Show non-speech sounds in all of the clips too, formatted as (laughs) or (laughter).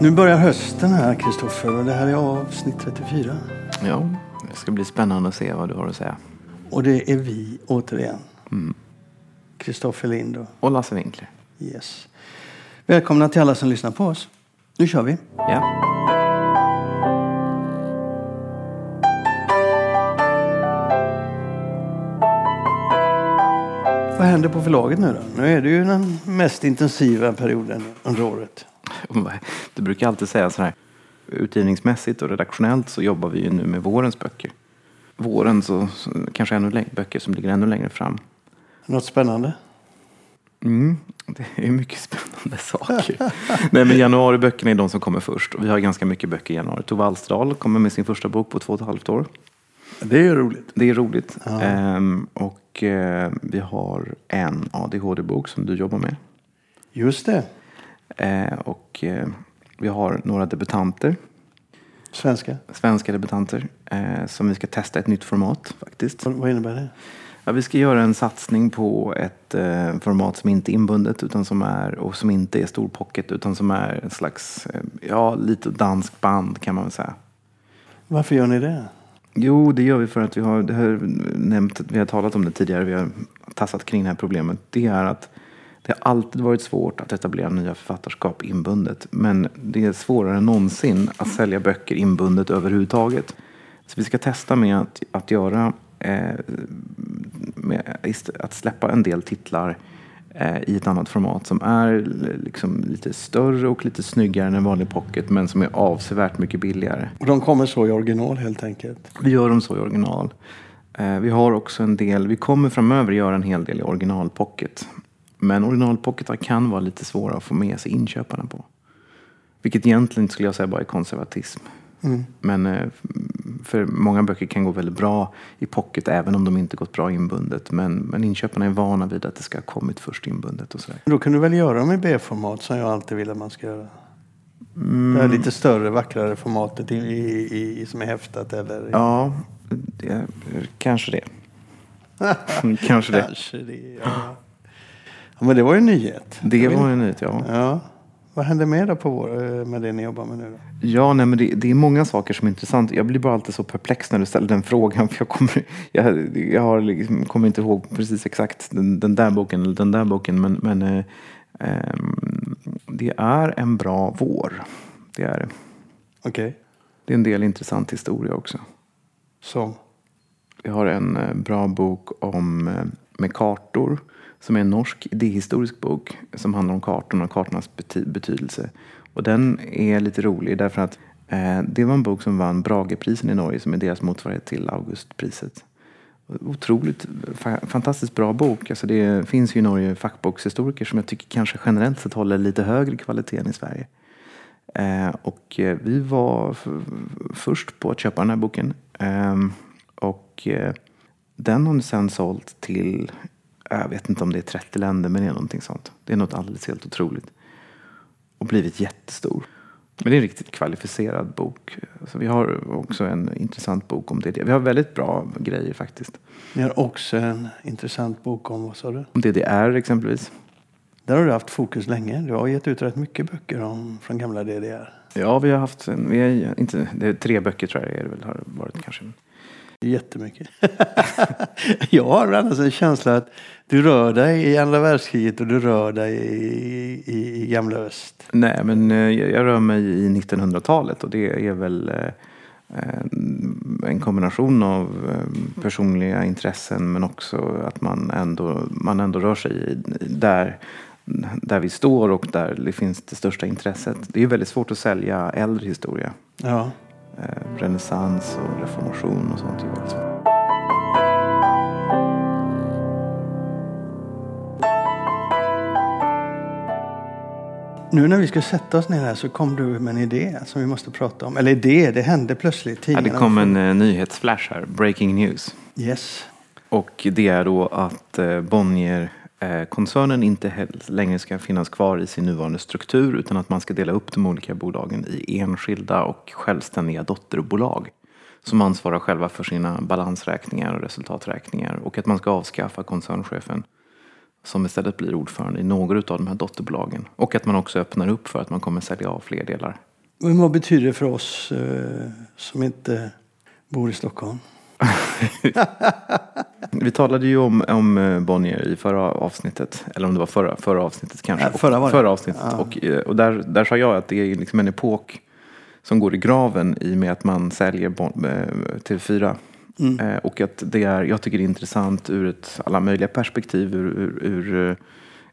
Nu börjar hösten här, Kristoffer, och det här är avsnitt 34. Ja, det ska bli spännande att se vad du har att säga. Och det är vi återigen. Kristoffer Lind och Och Lasse Winkler. yes. Välkomna till alla som lyssnar på oss. Nu kör vi. Ja. Vad händer på förlaget nu då? Nu är det ju den mest intensiva perioden under året. (laughs) Du brukar alltid säga så här. Utgivningsmässigt och redaktionellt så jobbar vi ju nu med vårens böcker. Våren så, så kanske ännu längre, böcker som ligger ännu längre fram. Något spännande? Mm, det är mycket spännande (laughs) saker. Nej, men januariböckerna är de som kommer först. Och vi har ganska mycket böcker i januari. Tove Alsterdal kommer med sin första bok på två och ett halvt år. Det är roligt. Det är roligt. Ja. Ehm, och eh, vi har en ADHD-bok som du jobbar med. Just det. Eh, och eh, vi har några debutanter, Svenska. svenska debutanter, eh, som vi ska testa ett nytt format faktiskt. Vad innebär det? Ja, vi ska göra en satsning på ett eh, format som inte är inbundet utan som är, och som inte är stor pocket utan som är en slags, eh, ja, lite dansk band kan man väl säga. Varför gör ni det? Jo, det gör vi för att vi har, det har nämnt, vi har talat om det tidigare, vi har tassat kring det här problemet. Det är att det har alltid varit svårt att etablera nya författarskap inbundet. Men det är svårare än någonsin att sälja böcker inbundet överhuvudtaget. Så vi ska testa med att, att göra, eh, med, att släppa en del titlar eh, i ett annat format som är liksom lite större och lite snyggare än en vanlig pocket men som är avsevärt mycket billigare. Och de kommer så i original helt enkelt. Vi gör dem så i original. Eh, vi har också en del, vi kommer framöver göra en hel del i originalpocket. Men originalpocketar kan vara lite svåra att få med sig inköparna på. Vilket egentligen skulle jag säga bara är konservatism. Mm. Men eh, för många böcker kan gå väldigt bra i pocket även om de inte gått bra inbundet. Men, men inköparna är vana vid att det ska ha kommit först inbundet och sådär. Då kan du väl göra dem i B-format som jag alltid vill att man ska göra. Det här lite större, vackrare formatet i, i, i, som är häftat eller? Ja, det, kanske det. (laughs) kanske det. Kanske det, ja. Ja. Men det var ju en nyhet. Det Jag var en nyhet, ja. Ja. Vad händer mer då på vår, eh, med det ni jobbar med nu då? Ja, nej, men det, det är många saker som är intressant. Jag blir bara alltid så perplex när du ställer den frågan. För jag kommer, jag, jag har liksom, kommer inte ihåg precis exakt den, den där boken eller den där boken. Men, men eh, ehm, det är en bra vår. Det är det. Okej. Det är en del intressant historia också. Som? Vi har en eh, bra bok om eh, med kartor. Som är en norsk idéhistorisk bok. Som handlar om kartorna och kartornas bety- betydelse. Och den är lite rolig därför att eh, det var en bok som vann Brageprisen i Norge. Som är deras motsvarighet till Augustpriset. Otroligt fa- fantastiskt bra bok. Alltså det finns ju i Norge fackbokshistoriker som jag tycker kanske generellt sett håller lite högre kvalitet än i Sverige. Eh, och eh, vi var först på att köpa den här boken. Ehm, och eh, den har nu sen sålt till, jag vet inte om det är 30 länder, men det är någonting sånt. Det är något alldeles helt otroligt. Och blivit jättestor. Men det är en riktigt kvalificerad bok. Så vi har också en intressant bok om det. Vi har väldigt bra grejer faktiskt. Ni har också en intressant bok om, vad sa du? Om DDR exempelvis. Där har du haft fokus länge. Du har gett ut rätt mycket böcker om, från gamla DDR. Ja, vi har haft en, vi är inte, det är tre böcker tror jag det är det väl, har varit kanske. Jättemycket. (laughs) jag har annars en känsla att du rör dig i andra världskriget och du rör dig i, i, i gamla öst. Nej, men eh, jag rör mig i 1900-talet och det är väl eh, en kombination av eh, personliga intressen men också att man ändå, man ändå rör sig där, där vi står och där det finns det största intresset. Det är väldigt svårt att sälja äldre historia. Ja. Eh, renässans och reformation och sånt. Nu när vi ska sätta oss ner här så kom du med en idé som vi måste prata om. Eller idé, det hände plötsligt. Ja, Tidningarna det kom en eh, nyhetsflash här, breaking news. Yes. Och det är då att eh, Eh, koncernen inte längre ska finnas kvar i sin nuvarande struktur utan att man ska dela upp de olika bolagen i enskilda och självständiga dotterbolag som ansvarar själva för sina balansräkningar och resultaträkningar och att man ska avskaffa koncernchefen som istället blir ordförande i några av de här dotterbolagen och att man också öppnar upp för att man kommer sälja av fler delar Men vad betyder det för oss eh, som inte bor i Stockholm? (laughs) Vi talade ju om, om eh, Bonnier i förra avsnittet. Eller om det var förra, förra avsnittet kanske. Ja, förra förra avsnittet. Ja. Och, eh, och där, där sa jag att det är liksom en epok som går i graven i och med att man säljer bon, eh, TV4. Mm. Och att det är, jag tycker det är intressant ur ett, alla möjliga perspektiv. Ur, ur, ur,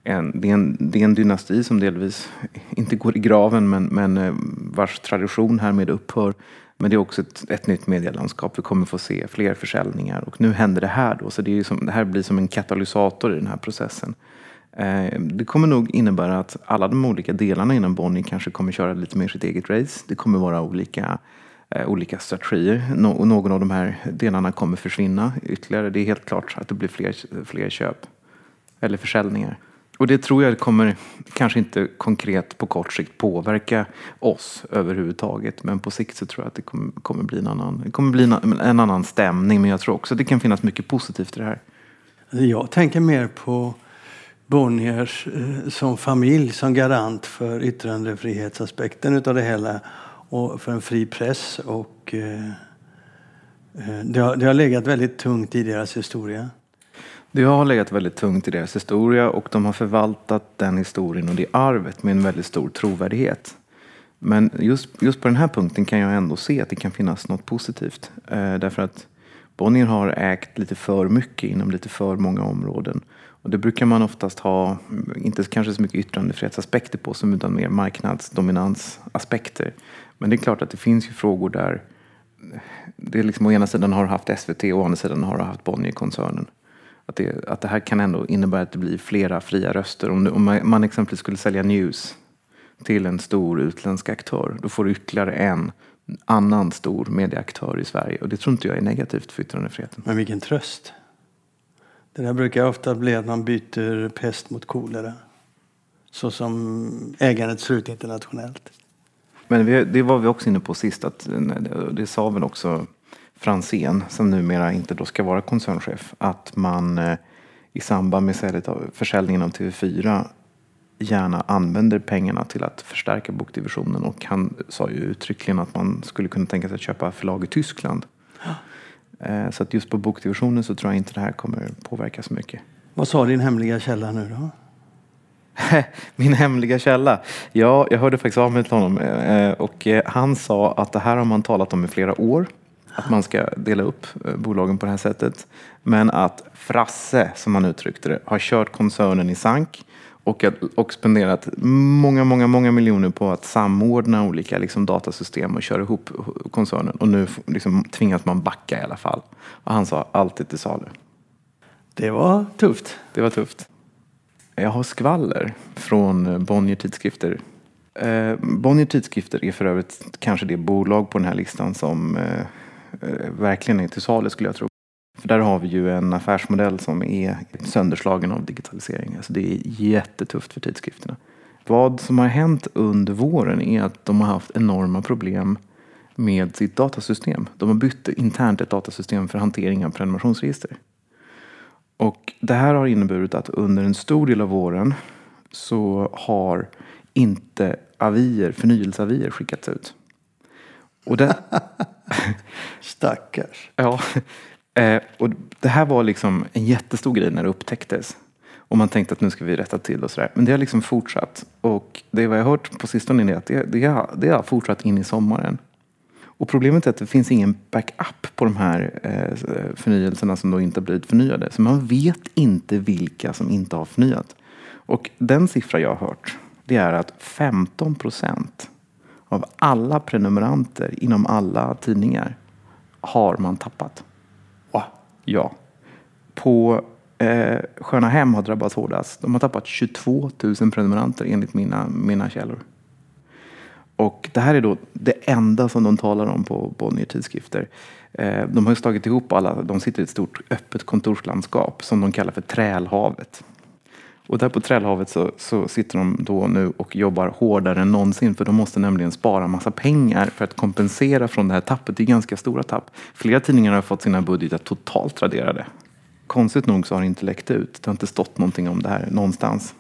en, det, är en, det är en dynasti som delvis inte går i graven men, men vars tradition härmed upphör. Men det är också ett, ett nytt medielandskap. Vi kommer få se fler försäljningar och nu händer det här då. Så det, är ju som, det här blir som en katalysator i den här processen. Eh, det kommer nog innebära att alla de olika delarna inom Bonnier kanske kommer köra lite mer sitt eget race. Det kommer vara olika, eh, olika strategier. Någon av de här delarna kommer försvinna ytterligare. Det är helt klart att det blir fler, fler köp eller försäljningar. Och det tror jag kommer kanske inte konkret på kort sikt påverka oss överhuvudtaget. Men på sikt så tror jag att det kommer, kommer bli en annan, kommer bli en, en annan stämning. Men jag tror också att det kan finnas mycket positivt i det här. Jag tänker mer på Bonniers eh, som familj, som garant för yttrandefrihetsaspekten utav det hela och för en fri press. Och, eh, eh det, har, det har legat väldigt tungt i deras historia. Det har legat väldigt tungt i deras historia och de har förvaltat den historien och det arvet med en väldigt stor trovärdighet. Men just, just på den här punkten kan jag ändå se att det kan finnas något positivt. Eh, därför att Bonnier har ägt lite för mycket inom lite för många områden. Och det brukar man oftast ha, inte kanske så mycket yttrandefrihetsaspekter på som utan mer marknadsdominansaspekter. Men det är klart att det finns ju frågor där eh, det är liksom å ena sidan har du haft SVT och å andra sidan har du haft Bonnier-koncernen. Att det, att det här kan ändå innebära att det blir flera fria röster. Om, du, om man, exempelvis skulle sälja news till en stor utländsk aktör, då får du ytterligare en annan stor medieaktör i Sverige. Och det tror inte jag är negativt för yttrandefriheten. Men vilken tröst. Det där brukar ofta bli att man byter pest mot kolera. Så som ägandet ser ut internationellt. Men det var vi också inne på sist, att det sa väl också Fransén, som numera inte då ska vara koncernchef, att man eh, i samband med försäljningen av TV4 gärna använder pengarna till att förstärka bokdivisionen. Och han sa ju uttryckligen att man skulle kunna tänka sig att köpa förlag i Tyskland. Eh, Så att just på bokdivisionen så tror jag inte det här kommer påverka så mycket. Vad sa din hemliga källa nu då? (laughs) Min hemliga källa. Ja, jag hörde faktiskt av mig till honom eh, och han sa att det här har man talat om i flera år. Att man ska dela upp eh, bolagen på det här sättet. Men att Frasse, som han uttryckte det, har kört koncernen i sank och, och spenderat många, många, många miljoner på att samordna olika liksom, datasystem och köra ihop koncernen. Och nu liksom, tvingas man backa i alla fall. Och han sa allt är till salu. Det var tufft. Det var tufft. Jag har skvaller från eh, Bonnier Tidskrifter. Eh, Bonnier Tidskrifter är för övrigt kanske det bolag på den här listan som eh, eh, Eh, verkligen är till salu skulle jag tro. För där har vi ju en affärsmodell som är sönderslagen av digitalisering. Alltså det är jättetufft för tidskrifterna. Vad som har hänt under våren är att de har haft enorma problem med sitt datasystem. De har bytt internt ett datasystem för hantering av prenumerationsregister. Och det här har inneburit att under en stor del av våren så har inte avier, förnyelseavier skickats ut. Och det, (laughs) Stackars. ja, eh, och det här var liksom en jättestor grej när det upptäcktes. Och man tänkte att nu ska vi rätta till och sådär. Men det har liksom fortsatt. Och det vad jag har hört på sistone är att det, det, har, det har fortsatt in i sommaren. Och problemet är att det finns ingen backup på de här eh, förnyelserna som då inte har blivit förnyade. Så man vet inte vilka som inte har förnyat. Och den siffra jag har hört, det är att 15 procent av alla prenumeranter inom alla tidningar har man tappat. Va? Ja. På eh, Sköna Hem har drabbats hårdast. De har tappat 22 000 prenumeranter enligt mina, mina källor. Och det här är då det enda som de talar om på Bonnier tidskrifter. Eh, de har slagit ihop alla, de sitter i ett stort öppet kontorslandskap som de kallar för Trälhavet. Och där på Trälhavet så, så sitter de då nu och jobbar hårdare än någonsin för de måste nämligen spara massa pengar för att kompensera från det här tappet. Det är ganska stora tapp. Flera tidningar har fått sina budgetar totalt raderade. Konstigt nog så har det inte läckt ut. Det har inte stått någonting om det här någonstans.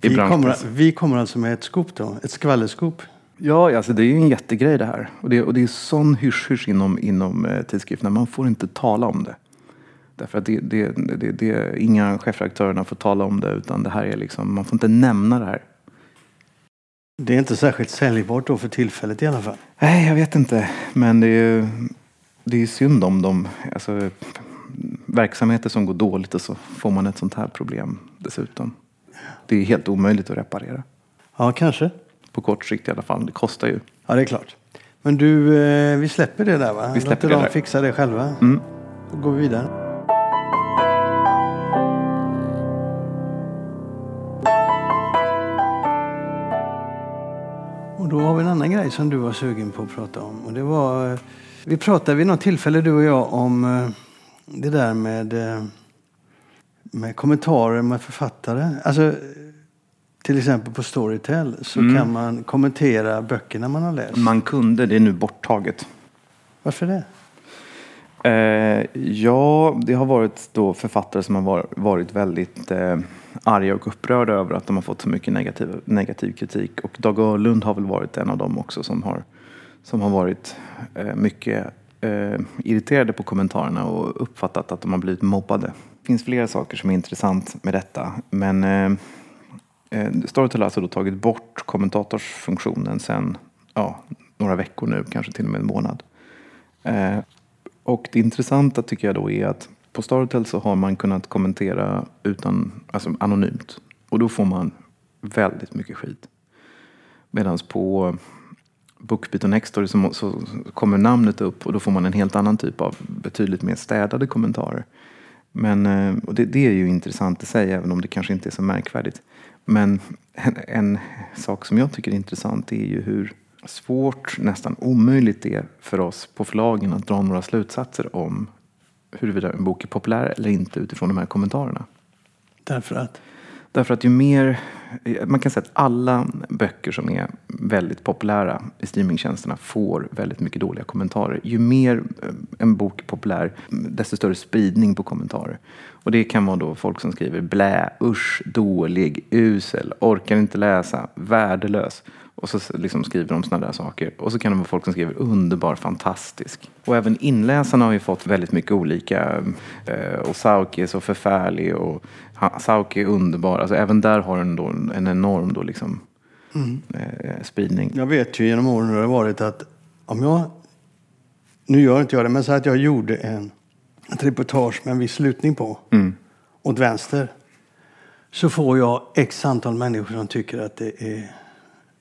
I Vi kommer, vi kommer alltså med ett skop då, ett skvallerskop. Ja, alltså det är ju en jättegrej det här. Och det, och det är sån hysch-hysch inom, inom eh, tidskrifterna. Man får inte tala om det. Därför att det, det, det, det, inga chefredaktörerna får tala om det. Utan det här är liksom, man får inte nämna det här. Det är inte särskilt säljbart då för tillfället i alla fall. Nej, jag vet inte. Men det är ju det är synd om dem. Alltså, verksamheter som går dåligt och så får man ett sånt här problem dessutom. Det är helt omöjligt att reparera. Ja, kanske. På kort sikt i alla fall. Det kostar ju. Ja, det är klart. Men du, eh, vi släpper det där va? Vi släpper Låter det dem där. fixa det själva. Mm. Då går vi vidare. Och då har vi en annan grej som du var sugen på att prata om. Och det var, eh, vi pratade vid något tillfälle du och jag om eh, det där med, eh, med kommentarer med författare. Alltså, till exempel på Storytel så Mm. kan man kommentera böckerna man har läst. Man kunde, det är nu borttaget. Varför det? Eh, ja, det har varit då författare som har var, varit väldigt eh, arga och upprörda över att de har fått så mycket negativ, negativ kritik. Och Dag Öhrlund har väl varit en av dem också som har, som har varit eh, mycket eh, irriterade på kommentarerna och uppfattat att de har blivit mobbade. Det finns flera saker som är intressant med detta. Men eh, eh, Storytel har alltså då tagit bort kommentatorsfunktionen sen ja, några veckor nu, kanske till och med en månad. Eh, och det intressanta tycker jag då är att på Starhotel så har man kunnat kommentera utan, alltså anonymt. Och då får man väldigt mycket skit. Medan på Bookbeat och Nextory så, så kommer namnet upp och då får man en helt annan typ av betydligt mer städade kommentarer. Men, eh, och det, det är ju intressant i sig, även om det kanske inte är så märkvärdigt. Men en, en sak som jag tycker är intressant är ju hur svårt, nästan omöjligt det är för oss på förlagen att dra några slutsatser om huruvida en bok är populär eller inte utifrån de här kommentarerna. Därför att? Därför att ju mer, man kan säga att alla böcker som är väldigt populära i streamingtjänsterna får väldigt mycket dåliga kommentarer. Ju mer eh, en bok är populär, desto större spridning på kommentarer. Och det kan vara då folk som skriver blä, usch, dålig, usel, orkar inte läsa, värdelös. Och så liksom skriver de sådana där saker. Och så kan det vara folk som skriver underbar, fantastisk. Och även inläsarna har ju fått väldigt mycket olika. Eh, och Sauki är så förfärlig och Sauki är underbar. Alltså även där har den då en enorm då liksom, eh, spridning. Jag vet ju genom åren hur det varit att om jag, nu gör inte jag det, men så att jag gjorde en, ett reportage med en viss slutning på, Mm. åt vänster, så får jag x antal människor som tycker att det är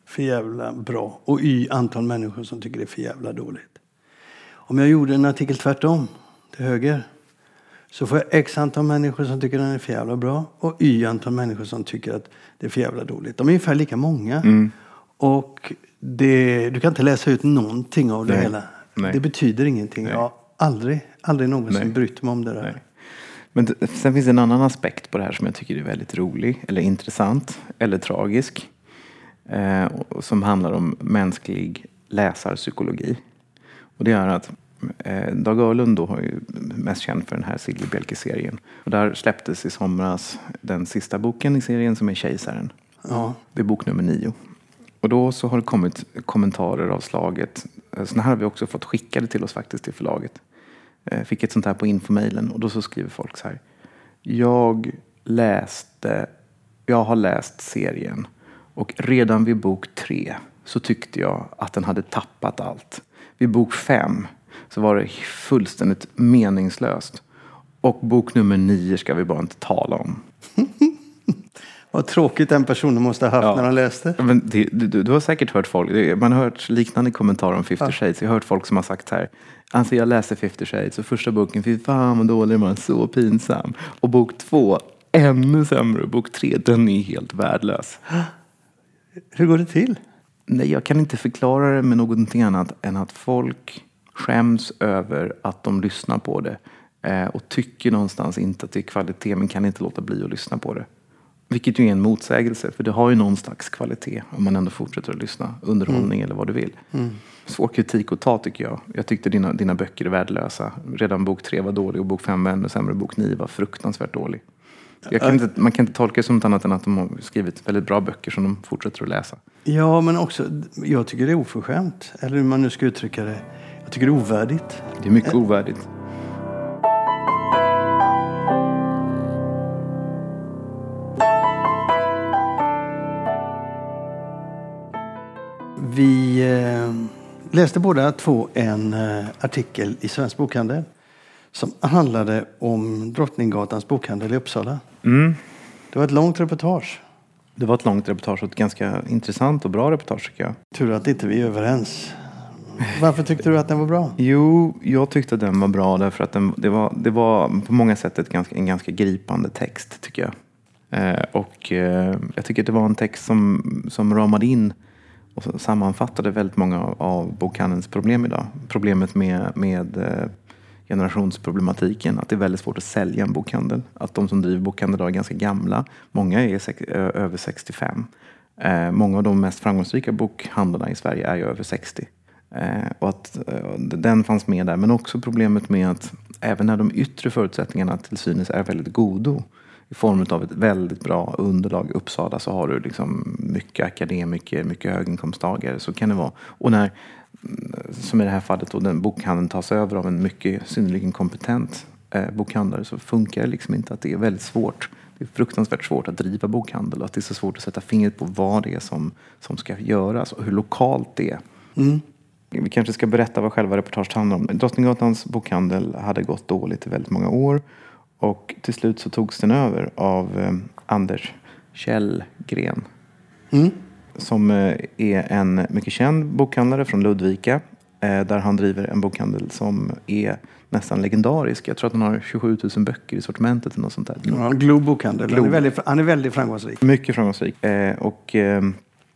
för jävla bra och y antal människor som tycker det är för jävla dåligt. Om jag gjorde en artikel tvärtom, till höger, så får jag x antal människor som tycker den är för jävla bra och y antal människor som tycker att det är för jävla dåligt. De är ungefär lika många. Mm. Och det, du kan inte läsa ut någonting av det Nej. hela. Nej. Det betyder ingenting. Nej. Jag har aldrig, aldrig någonsin Nej. brytt mig om det där. Nej. Men sen finns det en annan aspekt på det här som jag tycker är väldigt rolig, eller intressant, eller tragisk. Eh, som handlar om mänsklig läsarpsykologi. Och det är att eh, Dag Öhrlund då har ju mest känd för den här Sigrid Bjelke-serien. Och där släpptes i somras den sista boken i serien som är Kejsaren. Ja. Det är bok nummer nio. Och då så har det kommit kommentarer av slaget. eh, Sådana här har vi också fått skickade till oss faktiskt till förlaget. Eh, Fick ett sånt här på infomailen och då så skriver folk så här. Jag läste, jag har läst serien och redan vid bok tre så tyckte jag att den hade tappat allt. Vid bok fem så var det fullständigt meningslöst. Och bok nummer nio ska vi bara inte tala om. (laughs) Vad tråkigt den personen måste ha haft Ja. när han läste. Ja, Men det, du, du har säkert hört folk, man har hört liknande kommentarer om 50 shades. Jag har hört folk som har sagt så här, alltså jag läste 50 shades och första boken, fy fan vad dålig var, så pinsam. Och bok två, ännu sämre. Bok tre, den är helt värdelös. (gasps) Hur går det till? Nej, jag kan inte förklara det med någonting annat än att folk skäms över att de lyssnar på det. Eh, och tycker någonstans inte att det är kvalitet, men kan inte låta bli att lyssna på det. Vilket ju är en motsägelse, för det har ju någon slags kvalitet om man ändå fortsätter att lyssna. Underhållning eller vad du vill. Svår kritik att ta tycker jag. Jag tyckte dina, dina böcker är värdelösa. Redan bok tre var dålig och bok fem var ännu sämre. Bok nio var fruktansvärt dålig. Kan inte, man kan inte tolka det som något annat än att de har skrivit väldigt bra böcker som de fortsätter att läsa. Ja, men också, jag tycker det är oförskämt. Eller hur man nu ska uttrycka det. Jag tycker det är ovärdigt. Det är mycket ovärdigt. Vi eh, läste båda två en eh, artikel i Svensk Bokhandel som handlade om Drottninggatans bokhandel i Uppsala. Mm. Det var ett långt reportage. Det var ett långt reportage och ett ganska intressant och bra reportage tycker jag. Tur att inte vi är överens. Varför tyckte du att den var bra? Jo, jag tyckte att den var bra därför att den, det, var, det var på många sätt ett ganska, en ganska gripande text tycker jag. Eh, och eh, jag tycker att det var en text som, som ramade in och sammanfattade väldigt många av, av bokhandelns problem idag. Problemet med, med eh, generationsproblematiken, att det är väldigt svårt att sälja en bokhandel. Att de som driver bokhandel idag är ganska gamla. Många är sex, ö, över 65. Eh, många av de mest framgångsrika bokhandlarna i Sverige är ju över 60. Eh, och att eh, den fanns med där. Men också problemet med att även när de yttre förutsättningarna till synes är väldigt godo i form av ett väldigt bra underlag i Uppsala så har du liksom mycket akademiker, mycket höginkomsttagare. Så kan det vara. Och när, mm, som i det här fallet, då, den bokhandeln tas över av en mycket synnerligen kompetent eh, bokhandlare så funkar det liksom inte att det är väldigt svårt. Det är fruktansvärt svårt att driva bokhandel och att det är så svårt att sätta fingret på vad det är som, som ska göras och hur lokalt det är. Mm. Vi kanske ska berätta vad själva reportaget handlar om. Drottninggatans bokhandel hade gått dåligt i väldigt många år och till slut så togs den över av eh, Anders Kjellgren. Mm. Som eh, är en mycket känd bokhandlare från Ludvika. Eh, där han driver en bokhandel som är nästan legendarisk. Jag tror att han har 27 000 böcker i sortimentet eller något sånt där. Ja, Glob bokhandel. Han, är väldigt, han är väldigt framgångsrik. Mycket framgångsrik. Eh, och eh,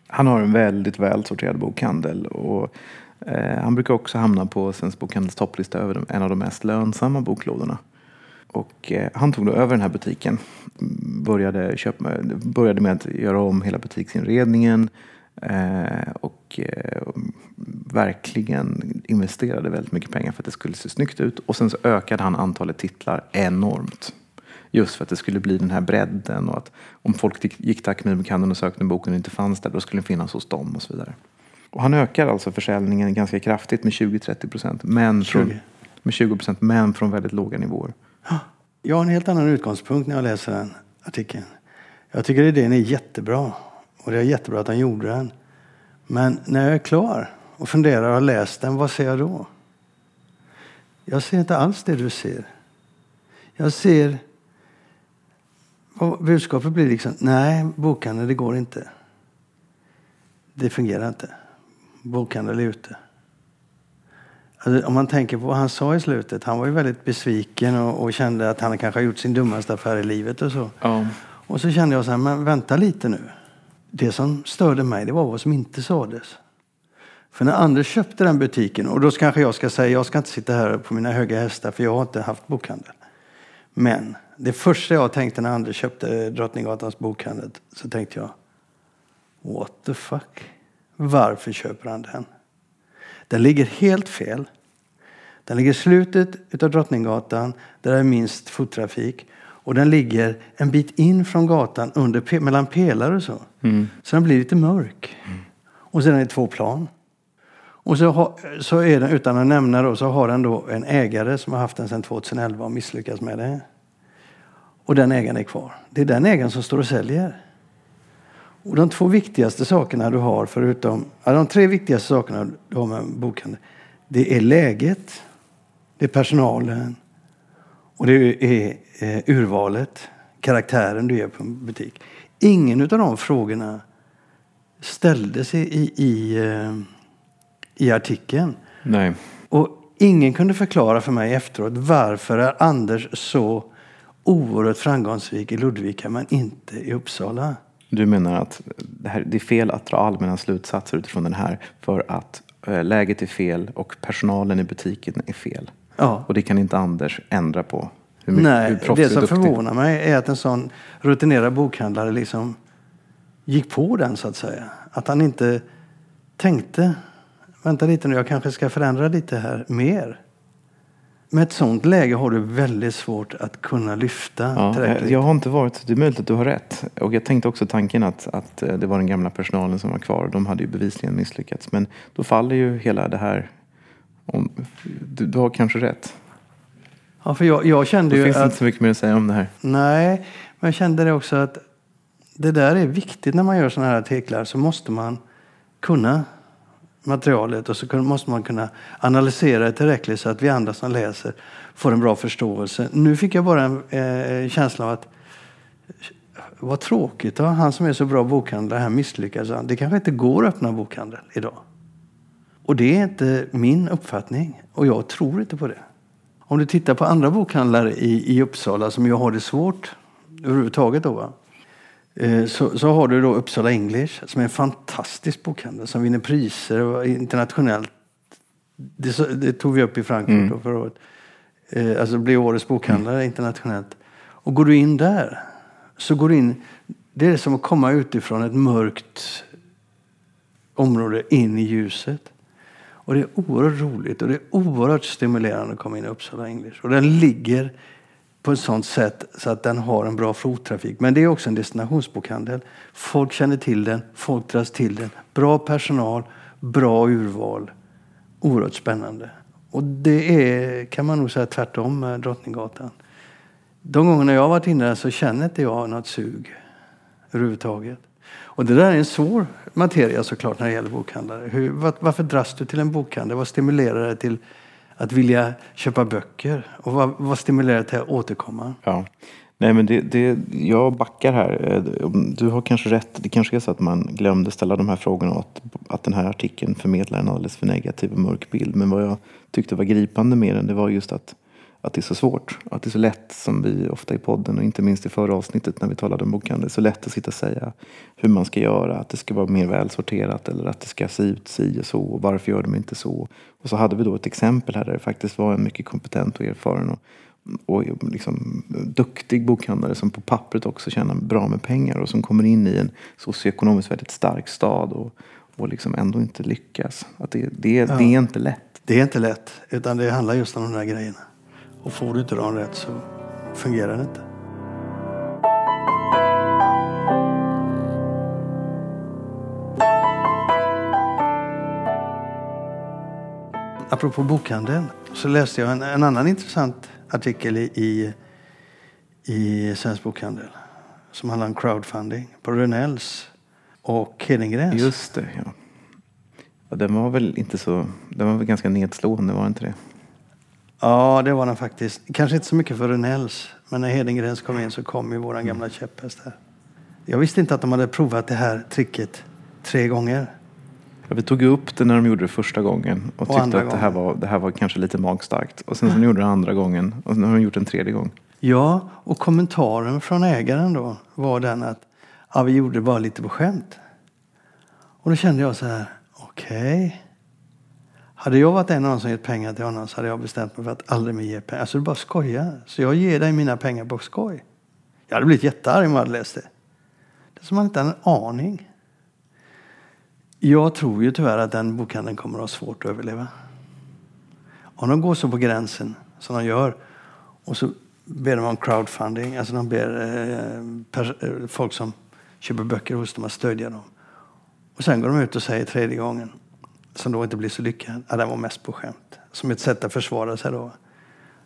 han har en väldigt väl sorterad bokhandel. Och, Eh, han brukar också hamna på Svensk Bokhandels topplista över en av de mest lönsamma boklådorna. Och eh, han tog då över den här butiken. Började, köpa, började med att göra om hela butiksinredningen. Eh, och verkligen investerade väldigt mycket pengar för att det skulle se snyggt ut. Och sen så ökade han antalet titlar enormt. Just för att det skulle bli den här bredden och att om folk gick till Akademibokhandeln och sökte en bok och den inte fanns där, då skulle den finnas hos dem och så vidare. Och han ökar alltså försäljningen ganska kraftigt med 20-30 procent. Men från, 20. med 20 procent, men från väldigt låga nivåer. Jag har en helt annan utgångspunkt när jag läser den artikeln. Jag tycker idén är jättebra. Och det är jättebra att han gjorde den. Men när jag är klar och funderar och har läst den, vad ser jag då? Jag ser inte alls det du ser. Jag ser... och Budskapet blir liksom, nej, bokhandel, det går inte. Det fungerar inte. Bokhandel ute. Alltså, om man tänker på vad han sa i slutet. Han var ju väldigt besviken och, och kände att han kanske har gjort sin dummaste affär i livet och så. Ja. Och så kände jag så här, men vänta lite nu. Det som störde mig, det var vad som inte sades. För när Anders köpte den butiken, och då kanske jag ska säga, jag ska inte sitta här på mina höga hästar för jag har inte haft bokhandel. Men det första jag tänkte när Anders köpte Drottninggatans bokhandel så tänkte jag, what the fuck? Varför köper han den? Den ligger helt fel. Den ligger i slutet av Drottninggatan där det är minst fottrafik. Och den ligger en bit in från gatan under, mellan pelare och så. Så den blir lite mörk. Och sen är det två plan. Och så, har, så är den, utan att nämna då, så har den då en ägare som har haft den sedan 2011 och misslyckats med det. Och den ägaren är kvar. Det är den ägaren som står och säljer. Och de två viktigaste sakerna du har, förutom... Ja, de tre viktigaste sakerna du har med en bokhandel, det är läget, det är personalen och det är eh, urvalet, karaktären du ger på en butik. Ingen av de frågorna ställdes i, i, i, eh, i artikeln. Nej. Och ingen kunde förklara för mig efteråt varför är Anders så oerhört framgångsrik i Ludvika men inte i Uppsala. Du menar att det, här, det är fel att dra allmänna slutsatser utifrån den här för att eh, läget är fel och personalen i butiken är fel. Ja. Och det kan inte Anders ändra på. Hur mycket- hur Nej, proffsig det som förvånar mig är att en sån rutinerad bokhandlare liksom gick på den så att säga. Att han inte tänkte, vänta lite nu, jag kanske ska förändra lite här mer. Med ett sånt läge har du väldigt svårt att kunna lyfta Ja, tillräckligt. jag har inte varit, det är möjligt att du har rätt. Och jag tänkte också tanken att, att eh, det var den gamla personalen som var kvar. De hade ju bevisligen misslyckats. Men då faller ju hela det här. Om, du, du har kanske rätt. Ja, för jag, jag kände Det ju finns att... inte så mycket mer att säga om det här. Nej, men jag kände det också att det där är viktigt när man gör sådana här artiklar. Så måste man kunna materialet och så måste man kunna analysera det tillräckligt så att vi andra som läser får en bra förståelse. Nu fick jag bara en eh, känsla av att vad tråkigt, då. han som är så bra bokhandlare här misslyckades. Det kanske inte går att öppna bokhandel idag. Och det är inte min uppfattning och jag tror inte på det. Om du tittar på andra bokhandlare i, i Uppsala som ju har det svårt överhuvudtaget då, va? Eh, Så, så har du då Uppsala English som är en fantastisk bokhandel som vinner priser internationellt. Det, det tog vi upp i Frankfurt då förra året. Eh, Alltså bli årets bokhandlare internationellt. Och går du in där så går du in, det är som att komma utifrån ett mörkt område in i ljuset. Och det är oerhört roligt och det är oerhört stimulerande att komma in i Uppsala English. Och den ligger på ett sånt sätt så att den har en bra flodtrafik. Men det är också en destinationsbokhandel. Folk känner till den, folk dras till den. Bra personal, bra urval. Oerhört spännande. Och det är, kan man nog säga, tvärtom med Drottninggatan. De gångerna jag har varit inne där så känner inte jag något sug överhuvudtaget. Och det där är en svår materia såklart när det gäller bokhandlare. Hur, varför dras du till en bokhandel? Vad stimulerar dig till att vilja köpa böcker? Och vad, vad stimulerar till att återkomma? Ja. Nej, men det, det, jag backar här. Eh, du har kanske rätt. Det kanske är så att man glömde ställa de här frågorna och att, att den här artikeln förmedlar en alldeles för negativ och mörk bild. Men vad jag tyckte var gripande med den, det var just att, att det är så svårt. Att det är så lätt, som vi ofta i podden och inte minst i förra avsnittet när vi talade om bokhandel, så lätt att sitta och säga hur man ska göra. Att det ska vara mer välsorterat eller att det ska se ut si och så. Och varför gör de inte så? Och så hade vi då ett exempel här där det faktiskt var en mycket kompetent och erfaren och och liksom duktig bokhandlare som på pappret också tjänar bra med pengar och som kommer in i en socioekonomiskt väldigt stark stad och, och liksom ändå inte lyckas. Att det, det, det är inte lätt. Det är inte lätt, utan det handlar just om de där grejerna. Och får du inte dem rätt så fungerar det inte. Apropå bokhandeln så läste jag en, en annan intressant artikel i, i, i Svensk Bokhandel som handlar om crowdfunding på Rönnells och Hedengrens. Just det, ja. ja. Den var väl inte så, den var väl ganska nedslående, var det inte det? Ja, det var den faktiskt. Kanske inte så mycket för Rönnells, men när Hedengrens kom in så kom ju våran gamla käpphäst här. Jag visste inte att de hade provat det här tricket tre gånger. Ja, vi tog upp det när de gjorde det första gången och, tyckte andra att det här, var, det här var kanske lite magstarkt. Och sen så gjorde de det andra gången och nu har de gjort en tredje gång. Ja, och kommentaren från ägaren då var den att ja, vi gjorde det bara lite på skämt. Och då kände jag så här, okej. Hade jag varit en av dem som gett pengar till honom så hade jag bestämt mig för att aldrig mer ge pengar. Alltså du bara skojar. Så jag ger dig mina pengar på skoj. Jag hade blivit jättearg om jag hade läst det. Det är som man inte hade en aning. Jag tror ju tyvärr att den bokhandeln kommer att ha svårt att överleva. Om de går så på gränsen som de gör och så ber de om crowdfunding, alltså de ber eh, eh folk som köper böcker hos dem att stödja dem. Och sen går de ut och säger tredje gången, som då inte blir så lyckad, att den var mest på skämt. Som ett sätt att försvara sig då.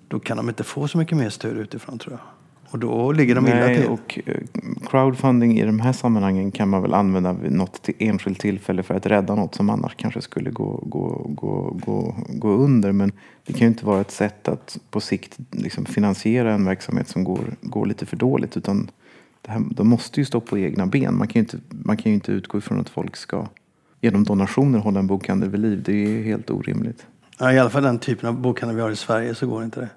Då kan de inte få så mycket mer stöd utifrån tror jag. Och då ligger de illa Nej, till. och eh, crowdfunding i de här sammanhangen kan man väl använda vid något till enskilt tillfälle för att rädda något som annars kanske skulle gå, gå, gå, gå, gå under. Men det kan ju inte vara ett sätt att på sikt liksom finansiera en verksamhet som går, går lite för dåligt. Utan det här, de måste ju stå på egna ben. Man kan ju inte, man kan ju inte utgå ifrån att folk ska genom donationer hålla en bokhandel vid liv. Det är helt orimligt. Ja, I alla fall den typen av bokhandel vi har i Sverige så går inte det.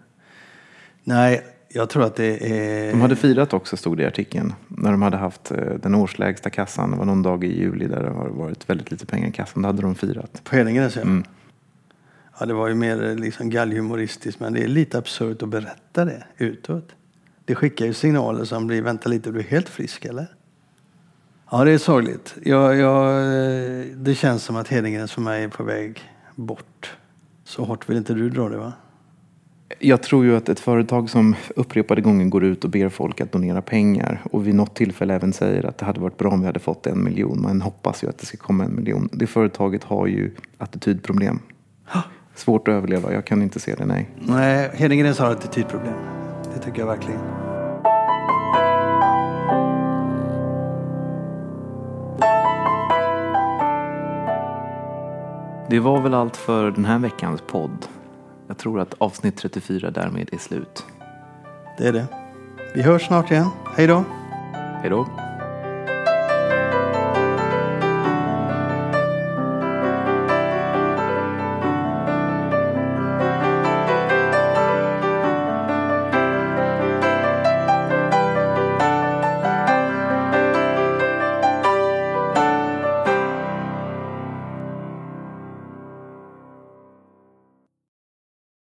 Nej, jag tror att det är... De hade firat också, stod det i artikeln, när de hade haft eh, den årslägsta kassan. Det var någon dag i juli där det har varit väldigt lite pengar i kassan. Då hade de firat. På Hedengren ja. Mm. Ja, det var ju mer eh, liksom gallhumoristiskt, men det är lite absurt att berätta det utåt. Det skickar ju signaler som blir, vänta lite, du är helt frisk eller? Ja, det är sorgligt. Jag, jag, eh, det känns som att Hedengrens för mig är på väg bort. Så hårt vill inte du dra det va? Jag tror ju att ett företag som upprepade gånger går ut och ber folk att donera pengar och vid något tillfälle även säger att det hade varit bra om vi hade fått en miljon. Man hoppas ju att det ska komma en miljon. Det företaget har ju attitydproblem. Svårt att överleva. Jag kan inte se det, nej. Nej, Hedengrens har attitydproblem. Det tycker jag verkligen. Det var väl allt för den här veckans podd. Jag tror att avsnitt 34 därmed är slut. Det är det. Vi hörs snart igen. Hej då. Hej då.